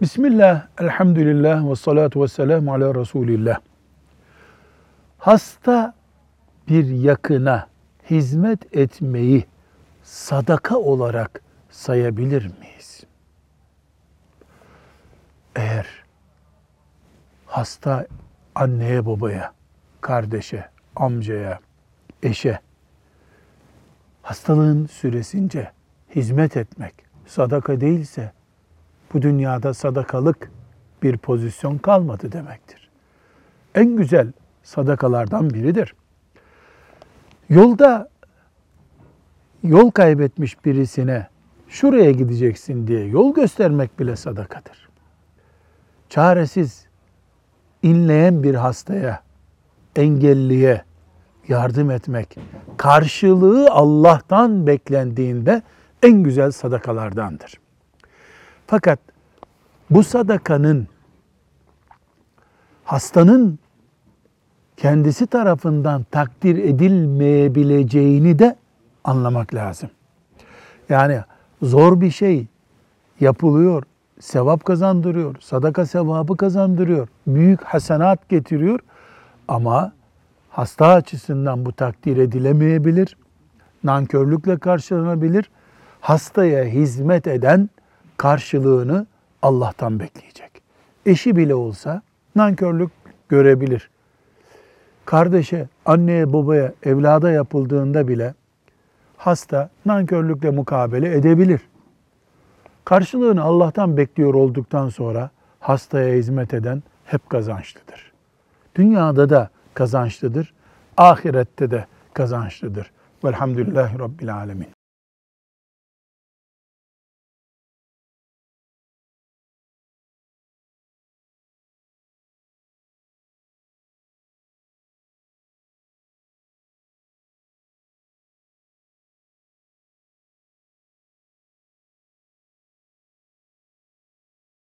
Bismillah, elhamdülillah ve salatu ve selamu ala Resulillah. Hasta bir yakına hizmet etmeyi sadaka olarak sayabilir miyiz? Eğer hasta anneye babaya, kardeşe, amcaya, eşe hastalığın süresince hizmet etmek sadaka değilse bu dünyada sadakalık bir pozisyon kalmadı demektir. En güzel sadakalardan biridir. Yolda yol kaybetmiş birisine şuraya gideceksin diye yol göstermek bile sadakadır. Çaresiz, inleyen bir hastaya, engelliye yardım etmek, karşılığı Allah'tan beklendiğinde en güzel sadakalardandır. Fakat bu sadakanın hastanın kendisi tarafından takdir edilmeyebileceğini de anlamak lazım. Yani zor bir şey yapılıyor, sevap kazandırıyor, sadaka sevabı kazandırıyor, büyük hasenat getiriyor ama hasta açısından bu takdir edilemeyebilir, nankörlükle karşılanabilir. Hastaya hizmet eden karşılığını Allah'tan bekleyecek. Eşi bile olsa nankörlük görebilir. Kardeşe, anneye, babaya, evlada yapıldığında bile hasta nankörlükle mukabele edebilir. Karşılığını Allah'tan bekliyor olduktan sonra hastaya hizmet eden hep kazançlıdır. Dünyada da kazançlıdır, ahirette de kazançlıdır. Velhamdülillahi Rabbil Alemin.